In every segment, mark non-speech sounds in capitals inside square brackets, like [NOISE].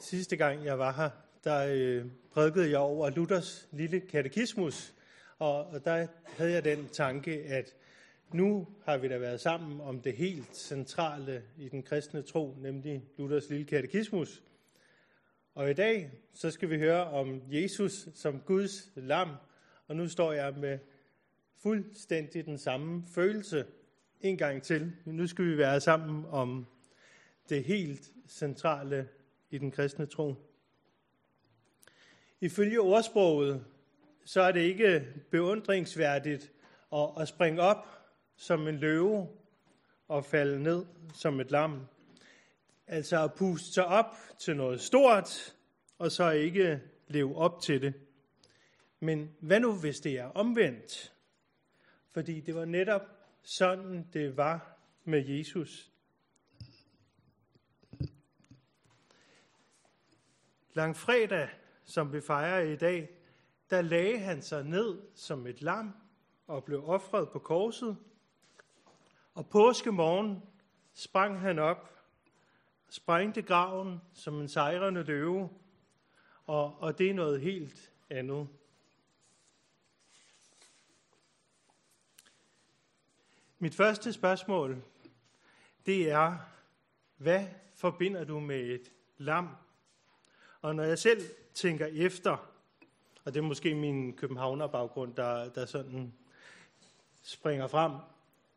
sidste gang jeg var her, der øh, prædikede jeg over Luthers lille katekismus, og, og der havde jeg den tanke, at nu har vi da været sammen om det helt centrale i den kristne tro, nemlig Luthers lille katekismus. Og i dag, så skal vi høre om Jesus som Guds lam, og nu står jeg med fuldstændig den samme følelse en gang til. Nu skal vi være sammen om det helt centrale i den kristne tro. Ifølge ordsproget, så er det ikke beundringsværdigt at, at springe op som en løve og falde ned som et lam. Altså at puste sig op til noget stort, og så ikke leve op til det. Men hvad nu, hvis det er omvendt? Fordi det var netop sådan, det var med Jesus. Langfredag, som vi fejrer i dag, der lagde han sig ned som et lam og blev offret på korset. Og påskemorgen sprang han op, sprængte graven som en sejrende løve, og, og det er noget helt andet. Mit første spørgsmål, det er, hvad forbinder du med et lam? Og når jeg selv tænker efter, og det er måske min københavner baggrund, der, der sådan springer frem,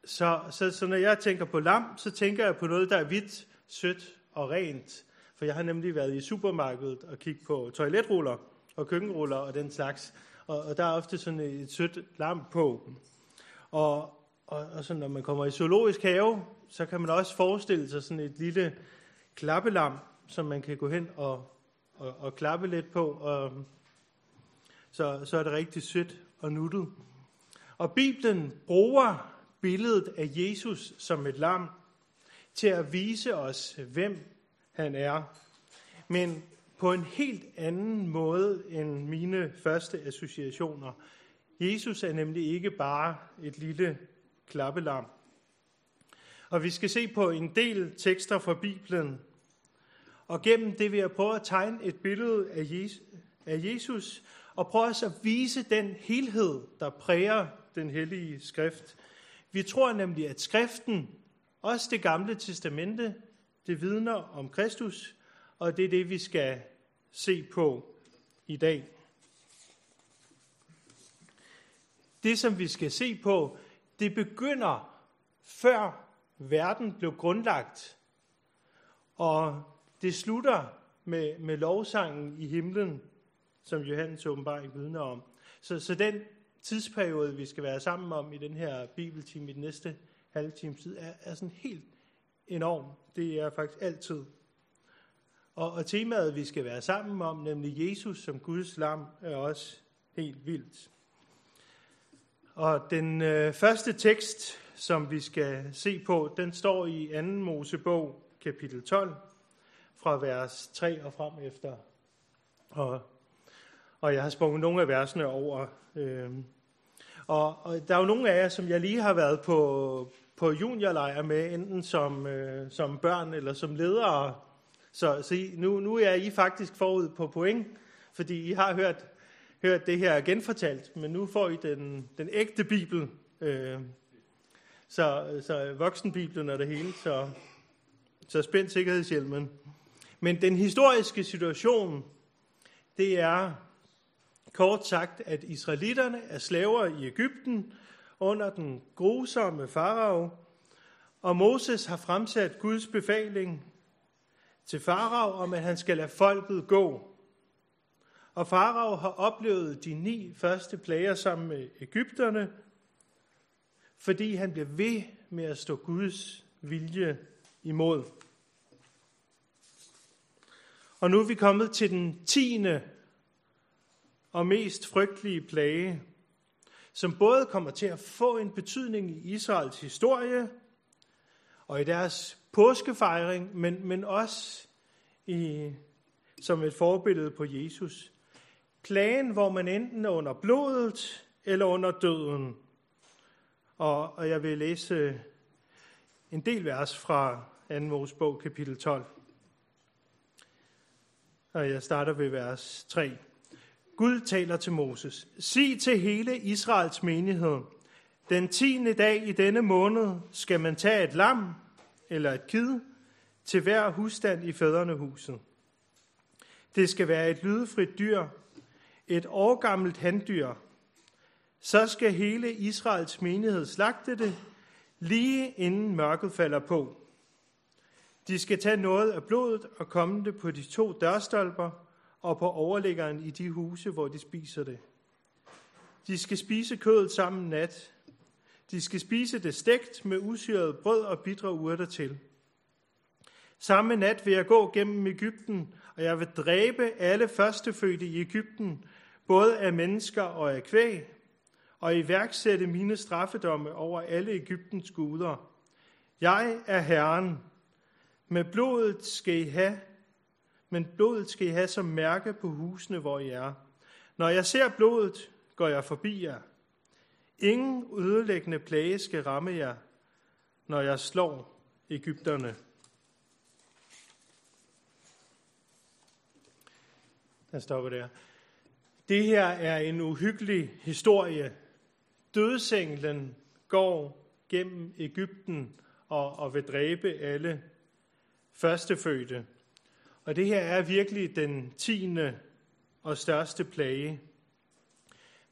så, så, så når jeg tænker på lam, så tænker jeg på noget, der er hvidt, sødt og rent. For jeg har nemlig været i supermarkedet og kigget på toiletruller og køkkenruller og den slags. Og, og der er ofte sådan et sødt lam på. Og, og, og så når man kommer i zoologisk have, så kan man også forestille sig sådan et lille klappelam, som man kan gå hen og, og, og klappe lidt på, og så, så er det rigtig sødt og nuttet. Og Bibelen bruger billedet af Jesus som et lam til at vise os, hvem han er. Men på en helt anden måde end mine første associationer. Jesus er nemlig ikke bare et lille klappelam. Og vi skal se på en del tekster fra Bibelen, og gennem det vil jeg prøve at tegne et billede af Jesus, og prøve at vise den helhed, der præger den hellige skrift. Vi tror nemlig, at skriften, også det gamle testamente, det vidner om Kristus, og det er det, vi skal se på i dag. Det, som vi skal se på, det begynder før verden blev grundlagt, og det slutter med, med lovsangen i himlen, som Johannes åbenbaring vidner om. Så, så den tidsperiode, vi skal være sammen om i den her bibeltime i den næste halve times tid, er, er sådan helt enorm. Det er faktisk altid. Og, og temaet, vi skal være sammen om, nemlig Jesus som Guds lam, er også helt vildt. Og den øh, første tekst, som vi skal se på, den står i 2. Mosebog, kapitel 12, fra vers 3 og frem efter. Og, og jeg har sprunget nogle af versene over. Øh, og, og der er jo nogle af jer, som jeg lige har været på, på juniorlejr med, enten som, øh, som børn eller som ledere. Så, så I, nu, nu er I faktisk forud på point, fordi I har hørt, hørt det her genfortalt, men nu får I den, den ægte Bibel. Øh, så, så voksenbiblen er det hele, så, så spænd sikkerhedshjelmen. Men den historiske situation, det er kort sagt, at israelitterne er slaver i Ægypten under den grusomme farao, og Moses har fremsat Guds befaling til farao om, at han skal lade folket gå. Og farao har oplevet de ni første plager sammen med Ægypterne, fordi han bliver ved med at stå Guds vilje imod. Og nu er vi kommet til den tiende og mest frygtelige plage, som både kommer til at få en betydning i Israels historie og i deres påskefejring, men, men også i, som et forbillede på Jesus. Plagen, hvor man enten er under blodet eller under døden. Og, og jeg vil læse en del vers fra 2. Mosebog, kapitel 12 og jeg starter ved vers 3. Gud taler til Moses. Sig til hele Israels menighed, den tiende dag i denne måned skal man tage et lam eller et kid til hver husstand i fædrenehuset. Det skal være et lydefrit dyr, et årgammelt handdyr. Så skal hele Israels menighed slagte det, lige inden mørket falder på. De skal tage noget af blodet og komme det på de to dørstolper og på overliggeren i de huse, hvor de spiser det. De skal spise kødet sammen nat. De skal spise det stegt med usyret brød og bitre urter til. Samme nat vil jeg gå gennem Ægypten, og jeg vil dræbe alle førstefødte i Ægypten, både af mennesker og af kvæg, og iværksætte mine straffedomme over alle Ægyptens guder. Jeg er Herren. Med blodet skal I have, men blodet skal I have som mærke på husene, hvor I er. Når jeg ser blodet, går jeg forbi jer. Ingen ødelæggende plage skal ramme jer, når jeg slår Ægypterne. Jeg stopper der. Det her er en uhyggelig historie. Dødsenglen går gennem Ægypten og, og vil dræbe alle førstefødte. Og det her er virkelig den tiende og største plage.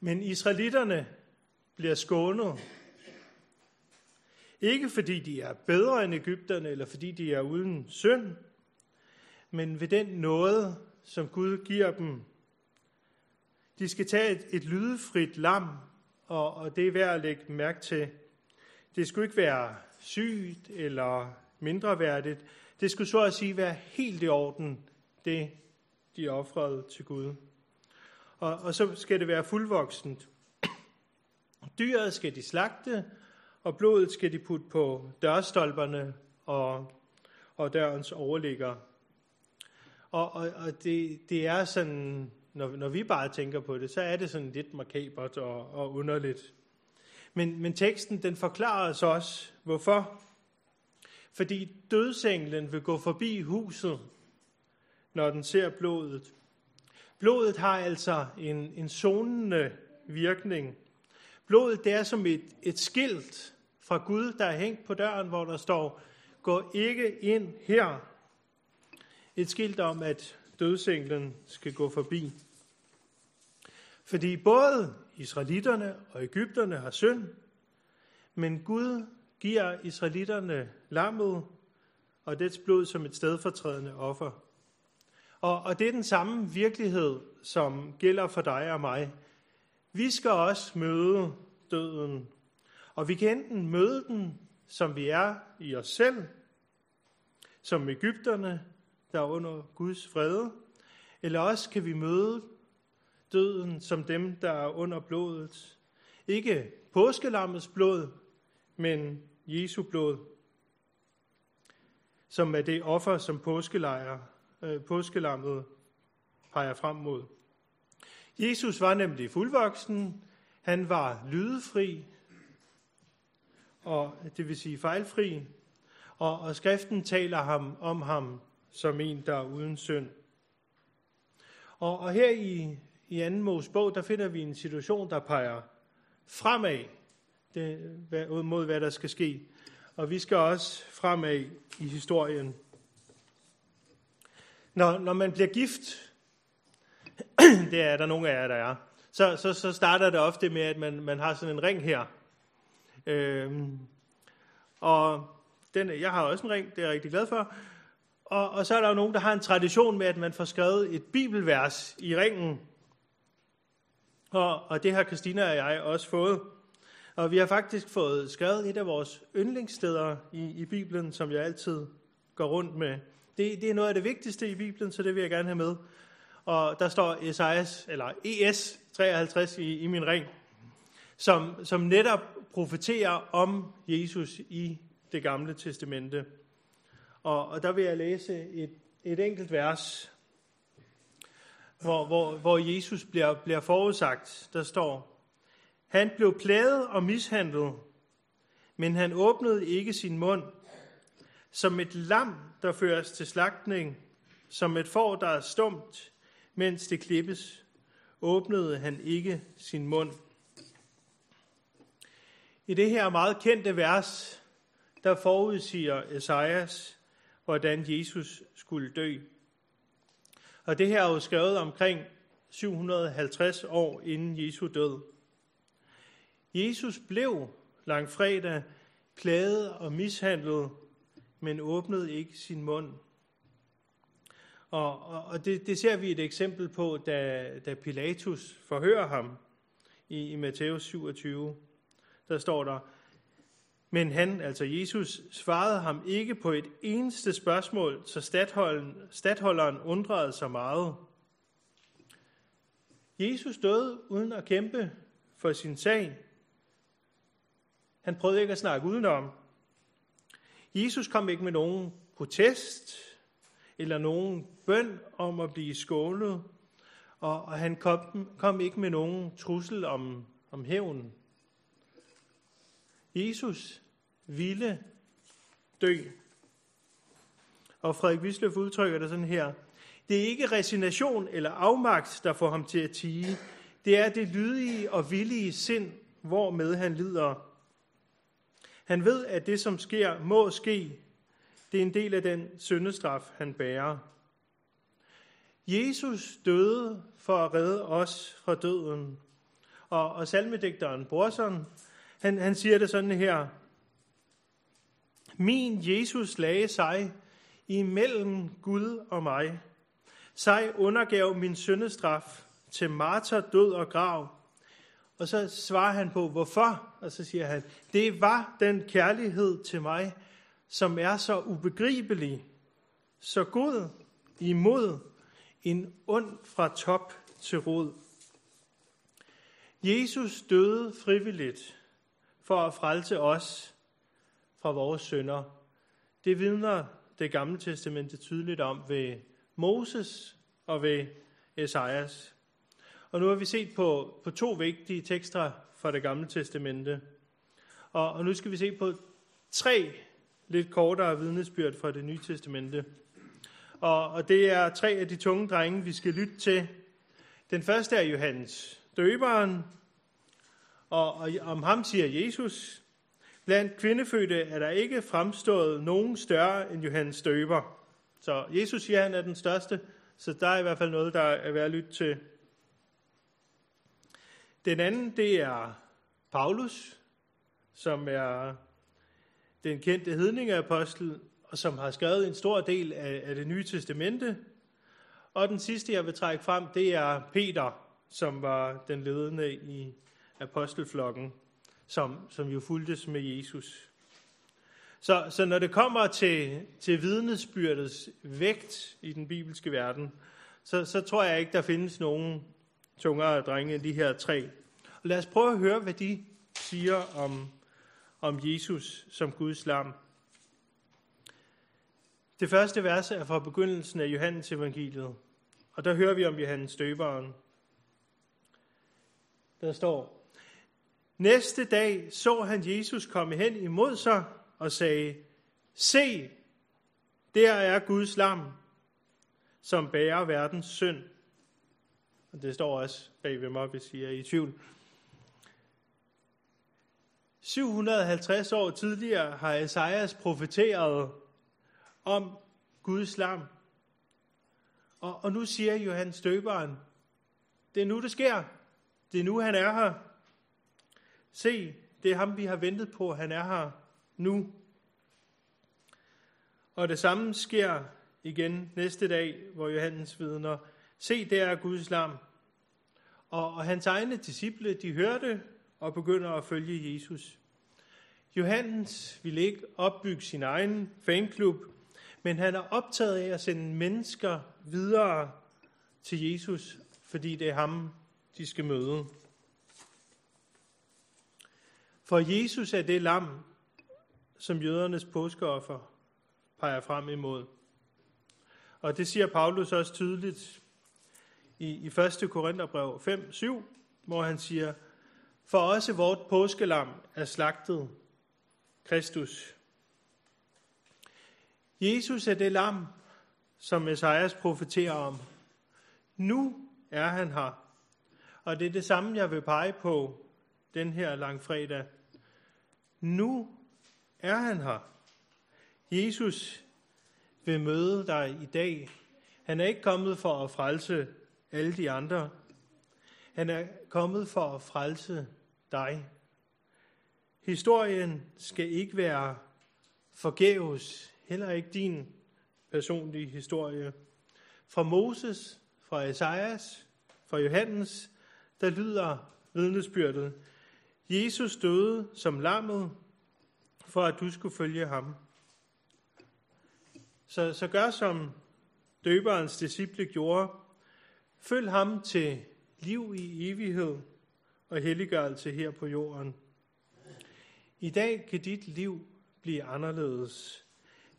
Men israelitterne bliver skånet. Ikke fordi de er bedre end Ægypterne, eller fordi de er uden synd, men ved den nåde, som Gud giver dem. De skal tage et, et lydefrit lam, og, og det er værd at lægge mærke til. Det skulle ikke være sygt eller mindreværdigt. Det skulle så at sige være helt i orden, det de offrede til Gud. Og, og så skal det være fuldvoksent. Dyret skal de slagte, og blodet skal de putte på dørstolperne og, og dørens overligger. Og, og, og det, det er sådan, når, når vi bare tænker på det, så er det sådan lidt makabert og, og underligt. Men, men teksten, den forklarer os også, hvorfor. Fordi dødsenglen vil gå forbi huset, når den ser blodet. Blodet har altså en, en zonende virkning. Blodet det er som et, et skilt fra Gud, der er hængt på døren, hvor der står, gå ikke ind her. Et skilt om, at dødsenglen skal gå forbi. Fordi både israelitterne og Ægypterne har synd, men Gud giver israelitterne lammet og dets blod som et stedfortrædende offer. Og, og det er den samme virkelighed, som gælder for dig og mig. Vi skal også møde døden. Og vi kan enten møde den, som vi er i os selv, som Ægypterne, der er under Guds fred, eller også kan vi møde døden som dem, der er under blodet. Ikke påskelammets blod, men Jesu blod, som er det offer, som påskelejre, øh, påskelammet peger frem mod. Jesus var nemlig fuldvoksen, han var lydefri, og det vil sige fejlfri, og, og skriften taler ham om ham som en, der er uden synd. Og, og her i, i anden Mos bog, der finder vi en situation, der peger fremad det, mod, hvad der skal ske. Og vi skal også fremad i historien. Når, når man bliver gift, [CLEARS THROAT] det er der nogle af jer, der er, så, så, så starter det ofte med, at man, man har sådan en ring her. Øhm, og den, jeg har også en ring, det er jeg rigtig glad for. Og, og så er der jo nogen, der har en tradition med, at man får skrevet et bibelvers i ringen. Og, og det har Christina og jeg også fået. Og vi har faktisk fået skrevet et af vores yndlingssteder i, i Bibelen, som jeg altid går rundt med. Det, det er noget af det vigtigste i Bibelen, så det vil jeg gerne have med. Og der står Esajas, eller ES 53 i, i min ring, som, som netop profeterer om Jesus i det gamle testamente. Og, og der vil jeg læse et, et enkelt vers, hvor, hvor, hvor Jesus bliver, bliver forudsagt. Der står, han blev plaget og mishandlet, men han åbnede ikke sin mund. Som et lam, der føres til slagtning, som et får, der er stumt, mens det klippes, åbnede han ikke sin mund. I det her meget kendte vers, der forudsiger Esajas, hvordan Jesus skulle dø. Og det her er jo skrevet omkring 750 år inden Jesu død. Jesus blev langfredag plaget og mishandlet, men åbnede ikke sin mund. Og, og, og det, det ser vi et eksempel på, da, da Pilatus forhører ham i, i Matthæus 27. Der står der, men han, altså Jesus, svarede ham ikke på et eneste spørgsmål, så stadholderen undrede sig meget. Jesus døde uden at kæmpe for sin sag. Han prøvede ikke at snakke udenom. Jesus kom ikke med nogen protest eller nogen bøn om at blive skålet, og, og han kom, kom ikke med nogen trussel om, om hævn. Jesus ville dø. Og Frederik Wisløf udtrykker det sådan her. Det er ikke resignation eller afmagt, der får ham til at tige. Det er det lydige og villige sind, hvormed han lider. Han ved, at det, som sker, må ske. Det er en del af den syndestraf, han bærer. Jesus døde for at redde os fra døden. Og, og salmedigteren Brorson, han, han siger det sådan her. Min Jesus lagde sig imellem Gud og mig. Sig undergav min syndestraf til martyr, død og grav. Og så svarer han på, hvorfor? Og så siger han, det var den kærlighed til mig, som er så ubegribelig, så god imod en ond fra top til rod. Jesus døde frivilligt for at frelse os fra vores sønder. Det vidner det gamle testamente tydeligt om ved Moses og ved Esajas. Og nu har vi set på, på to vigtige tekster fra det gamle testamente. Og, og nu skal vi se på tre lidt kortere vidnesbyrd fra det nye testamente. Og, og det er tre af de tunge drenge, vi skal lytte til. Den første er Johannes døberen, og, og om ham siger Jesus, blandt kvindefødte er der ikke fremstået nogen større end Johannes døber. Så Jesus siger, at han er den største, så der er i hvert fald noget, der er værd at lytte til. Den anden, det er Paulus, som er den kendte hedningeapostel, og som har skrevet en stor del af, af det nye testamente. Og den sidste, jeg vil trække frem, det er Peter, som var den ledende i apostelflokken, som, som jo fuldtes med Jesus. Så, så når det kommer til, til vidnesbyrdets vægt i den bibelske verden, så, så tror jeg ikke, der findes nogen tungere drenge end de her tre. Og lad os prøve at høre, hvad de siger om, om Jesus som Guds lam. Det første vers er fra begyndelsen af Johannes evangeliet, og der hører vi om Johannes døberen. Der står, Næste dag så han Jesus komme hen imod sig og sagde, Se, der er Guds lam, som bærer verdens synd. Og det står også bag ved mig, hvis I er i tvivl. 750 år tidligere har Esajas profeteret om Guds lam. Og, og nu siger Johannes døberen, det er nu, det sker. Det er nu, han er her. Se, det er ham, vi har ventet på. Han er her nu. Og det samme sker igen næste dag, hvor Johannes vidner, se, det er Guds lam. Og, og hans egne disciple, de hørte og begynder at følge Jesus. Johannes ville ikke opbygge sin egen fanklub, men han er optaget af at sende mennesker videre til Jesus, fordi det er ham, de skal møde. For Jesus er det lam, som jødernes påskeoffer peger frem imod. Og det siger Paulus også tydeligt i, i 1. Korintherbrev 5-7, hvor han siger, For også vort påskelam er slagtet, Kristus. Jesus er det lam, som Esajas profeterer om. Nu er han her. Og det er det samme, jeg vil pege på den her langfredag. Nu er han her. Jesus vil møde dig i dag. Han er ikke kommet for at frelse alle de andre. Han er kommet for at frelse dig. Historien skal ikke være forgæves, heller ikke din personlige historie. Fra Moses, fra Esajas, fra Johannes, der lyder vidnesbyrdet. Jesus døde som lammet, for at du skulle følge ham. Så, så gør som døberens disciple gjorde. Følg ham til liv i evighed og helliggørelse her på jorden. I dag kan dit liv blive anderledes.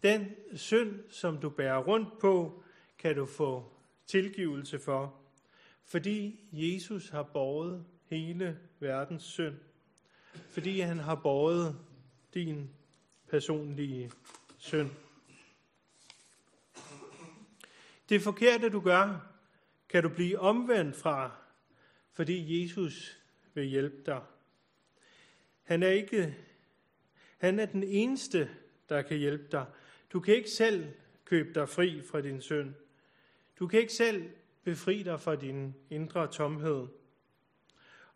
Den synd, som du bærer rundt på, kan du få tilgivelse for, fordi Jesus har båret hele verdens synd. Fordi han har båret din personlige synd. Det forkerte, du gør, kan du blive omvendt fra, fordi Jesus vil hjælpe dig. Han er ikke han er den eneste, der kan hjælpe dig. Du kan ikke selv købe dig fri fra din synd. Du kan ikke selv befri dig fra din indre tomhed.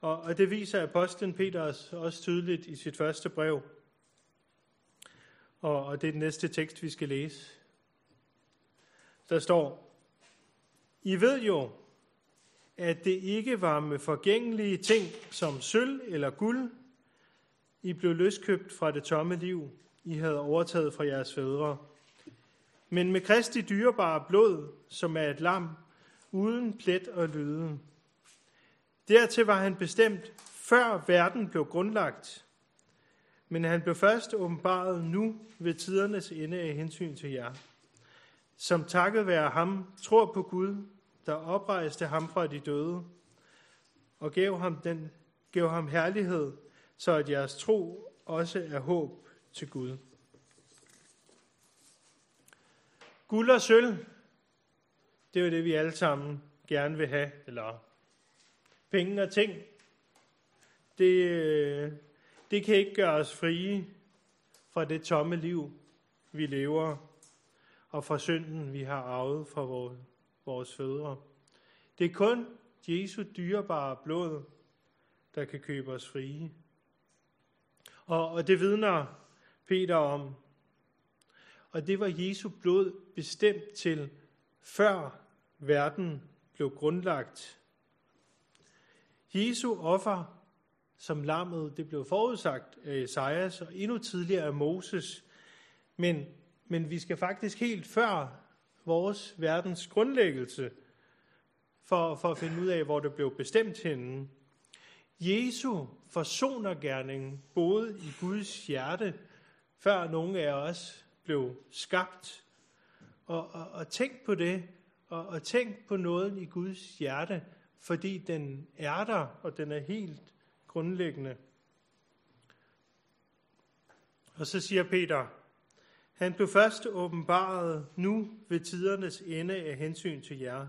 Og, og det viser apostlen Peters også tydeligt i sit første brev. Og, og det er den næste tekst, vi skal læse. Der står, i ved jo, at det ikke var med forgængelige ting som sølv eller guld, i blev løskøbt fra det tomme liv, I havde overtaget fra jeres fædre. Men med Kristi dyrebare blod, som er et lam, uden plet og lyde. Dertil var han bestemt, før verden blev grundlagt. Men han blev først åbenbaret nu ved tidernes ende af hensyn til jer. Som takket være ham, tror på Gud, der oprejste ham fra de døde, og gav ham, den, gav ham herlighed, så at jeres tro også er håb til Gud. Guld og sølv, det er jo det, vi alle sammen gerne vil have, eller penge og ting. Det, øh, det kan ikke gøre os frie fra det tomme liv, vi lever, og fra synden, vi har arvet fra vores, vores fædre. Det er kun Jesu dyrebare blod, der kan købe os frie. Og, og det vidner Peter om. Og det var Jesu blod bestemt til, før verden blev grundlagt. Jesu offer som lammet, det blev forudsagt af Esajas og endnu tidligere af Moses. Men, men vi skal faktisk helt før vores verdens grundlæggelse for, for at finde ud af, hvor det blev bestemt henne. Jesu forsonergærning boede i Guds hjerte, før nogen af os blev skabt. Og, og, og tænk på det, og, og tænk på noget i Guds hjerte, fordi den er der, og den er helt grundlæggende. Og så siger Peter, han blev først åbenbaret nu ved tidernes ende af hensyn til jer.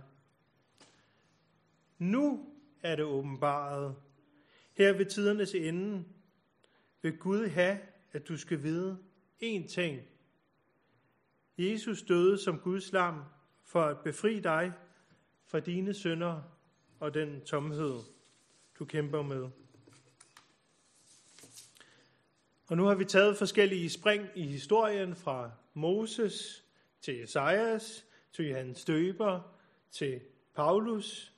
Nu er det åbenbaret, her ved tidernes ende vil Gud have, at du skal vide én ting. Jesus døde som Guds lam for at befri dig fra dine synder og den tomhed, du kæmper med. Og nu har vi taget forskellige spring i historien fra Moses til Esajas, til Johannes Døber, til Paulus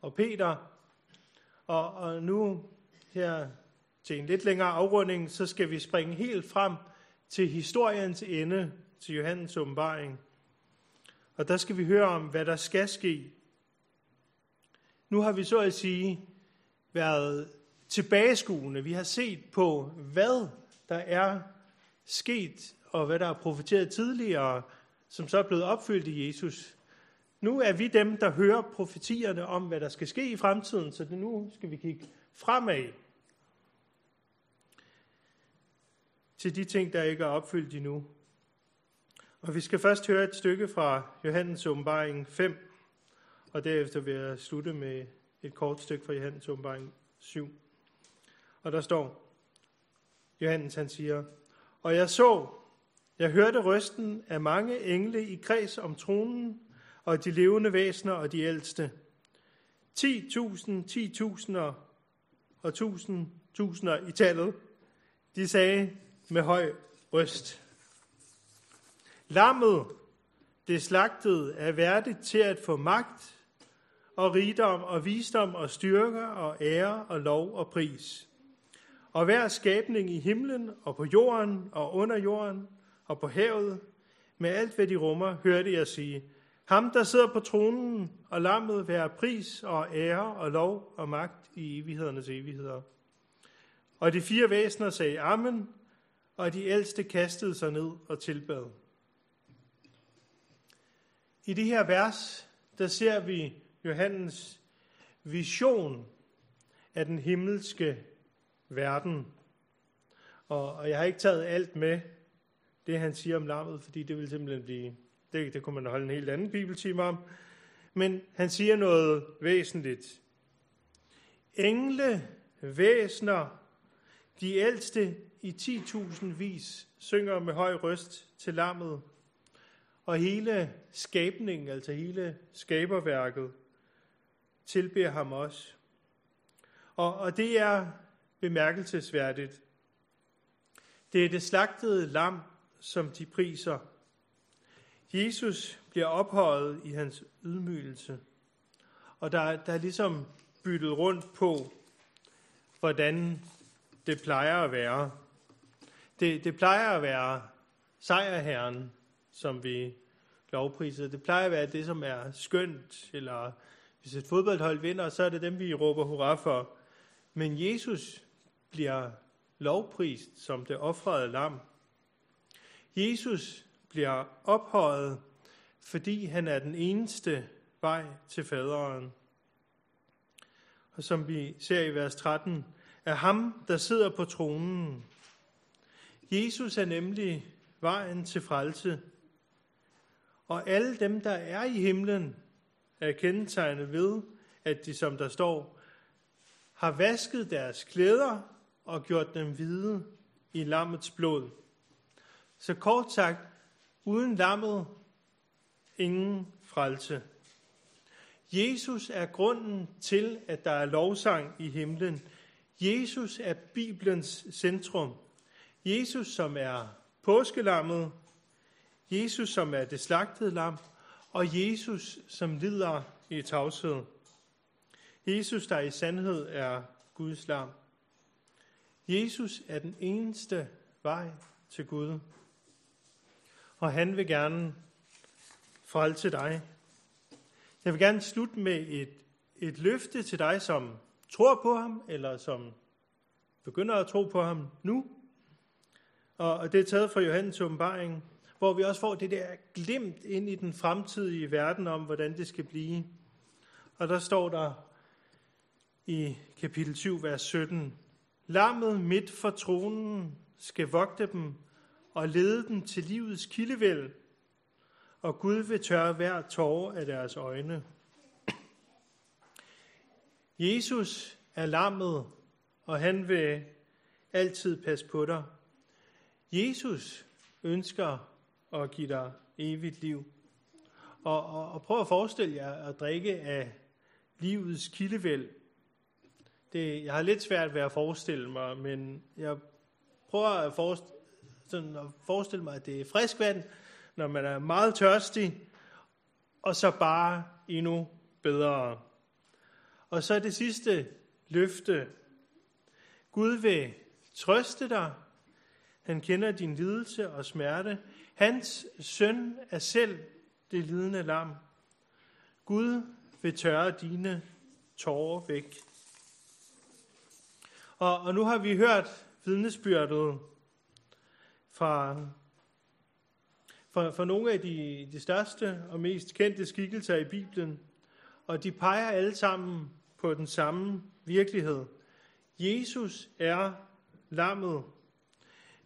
og Peter. Og, og nu her til en lidt længere afrunding, så skal vi springe helt frem til historiens ende, til Johannes åbenbaring. Og der skal vi høre om, hvad der skal ske. Nu har vi så at sige været tilbageskuende. Vi har set på, hvad der er sket, og hvad der er profeteret tidligere, som så er blevet opfyldt i Jesus. Nu er vi dem, der hører profetierne om, hvad der skal ske i fremtiden, så nu skal vi kigge fremad til de ting, der ikke er opfyldt endnu. Og vi skal først høre et stykke fra Johannes åbenbaring 5, og derefter vil jeg slutte med et kort stykke fra Johannes åbenbaring 7. Og der står, Johannes han siger, Og jeg så, jeg hørte røsten af mange engle i kreds om tronen, og de levende væsener og de ældste. 10.000, 10.000 og tusind, tusinder i tallet. De sagde med høj røst. Lammet, det slagtede, er værdigt til at få magt og rigdom og visdom og styrke og ære og lov og pris. Og hver skabning i himlen og på jorden og under jorden og på havet, med alt hvad de rummer, hørte jeg sige, ham der sidder på tronen og lammet være pris og ære og lov og magt i evighedernes evigheder. Og de fire væsener sagde amen, og de ældste kastede sig ned og tilbad. I det her vers, der ser vi Johannes vision af den himmelske verden. Og, og jeg har ikke taget alt med, det han siger om lammet, fordi det vil simpelthen blive, det, det kunne man holde en helt anden bibeltime om. Men han siger noget væsentligt. Engle, væsner, de ældste i 10.000 vis synger med høj røst til lammet, og hele skabningen, altså hele skaberværket, tilbeder ham også. Og, og det er bemærkelsesværdigt. Det er det slagtede lam, som de priser. Jesus bliver ophøjet i hans ydmygelse. Og der, der er ligesom byttet rundt på, hvordan det plejer at være. Det, det plejer at være sejrherren, som vi lovpriser. Det plejer at være det, som er skønt, eller hvis et fodboldhold vinder, så er det dem, vi råber hurra for. Men Jesus bliver lovprist som det offrede lam. Jesus bliver ophøjet, fordi han er den eneste vej til faderen. Og som vi ser i vers 13, er ham, der sidder på tronen. Jesus er nemlig vejen til frelse. Og alle dem, der er i himlen, er kendetegnet ved, at de, som der står, har vasket deres klæder og gjort dem hvide i lammets blod. Så kort sagt, uden lammet, ingen frelse. Jesus er grunden til, at der er lovsang i himlen. Jesus er Bibelens centrum. Jesus, som er påskelammet. Jesus, som er det slagtede lam. Og Jesus, som lider i tavshed. Jesus, der i sandhed er Guds lam. Jesus er den eneste vej til Gud. Og han vil gerne frelse dig. Jeg vil gerne slutte med et, et løfte til dig, som tror på ham, eller som begynder at tro på ham nu. Og det er taget fra Johannes åbenbaring, hvor vi også får det der glimt ind i den fremtidige verden om, hvordan det skal blive. Og der står der i kapitel 7, vers 17, Lammet midt for tronen skal vogte dem og lede dem til livets kildevæld, og Gud vil tørre hver tårer af deres øjne. Jesus er lammet, og han vil altid passe på dig. Jesus ønsker at give dig evigt liv. Og, og, og prøv at forestille jer at drikke af livets kildevæld. Det, jeg har lidt svært ved at forestille mig, men jeg prøver at forestille, sådan at forestille mig, at det er frisk vand, når man er meget tørstig, og så bare endnu bedre. Og så det sidste løfte. Gud vil trøste dig. Han kender din lidelse og smerte. Hans søn er selv det lidende lam. Gud vil tørre dine tårer væk. Og, og nu har vi hørt vidnesbyrdet fra, fra, fra nogle af de, de største og mest kendte skikkelser i Bibelen, og de peger alle sammen på den samme virkelighed. Jesus er lammet.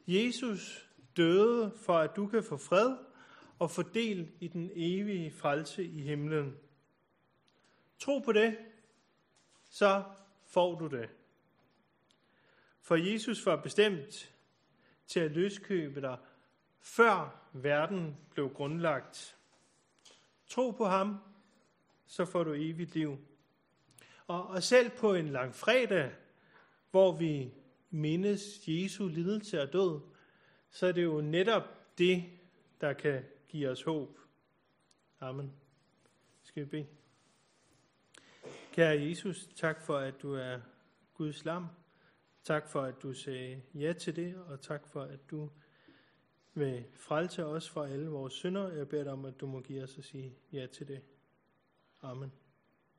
Jesus døde for, at du kan få fred, og få del i den evige frelse i himlen. Tro på det, så får du det. For Jesus var bestemt til at løskøbe dig, før verden blev grundlagt. Tro på ham, så får du evigt liv. Og, og selv på en lang fredag, hvor vi mindes Jesu lidelse og død, så er det jo netop det, der kan give os håb. Amen. Skal vi bede? Kære Jesus, tak for, at du er Guds lam. Tak for, at du sagde ja til det, og tak for, at du vil frelse os fra alle vores synder. Jeg beder dig om, at du må give os at sige ja til det. Amen.